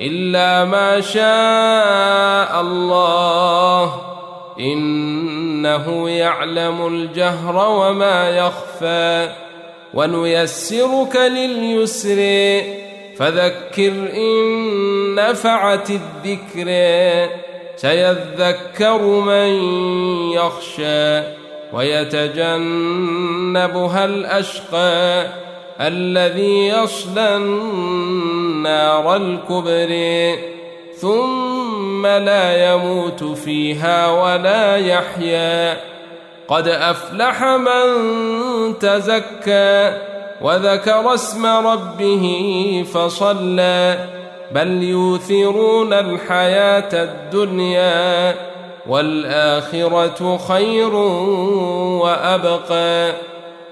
إلا ما شاء الله. إنه يعلم الجهر وما يخفى. ونيسرك لليسر. فذكر إن نفعت الذكر. سيذكر من يخشى. ويتجنبها الأشقى. الذي يصلى النار الكبرى ثم لا يموت فيها ولا يحيا. قد أفلح من تزكى وذكر اسم ربه فصلى. بل يوثرون الحياة الدنيا والآخرة خير وأبقى.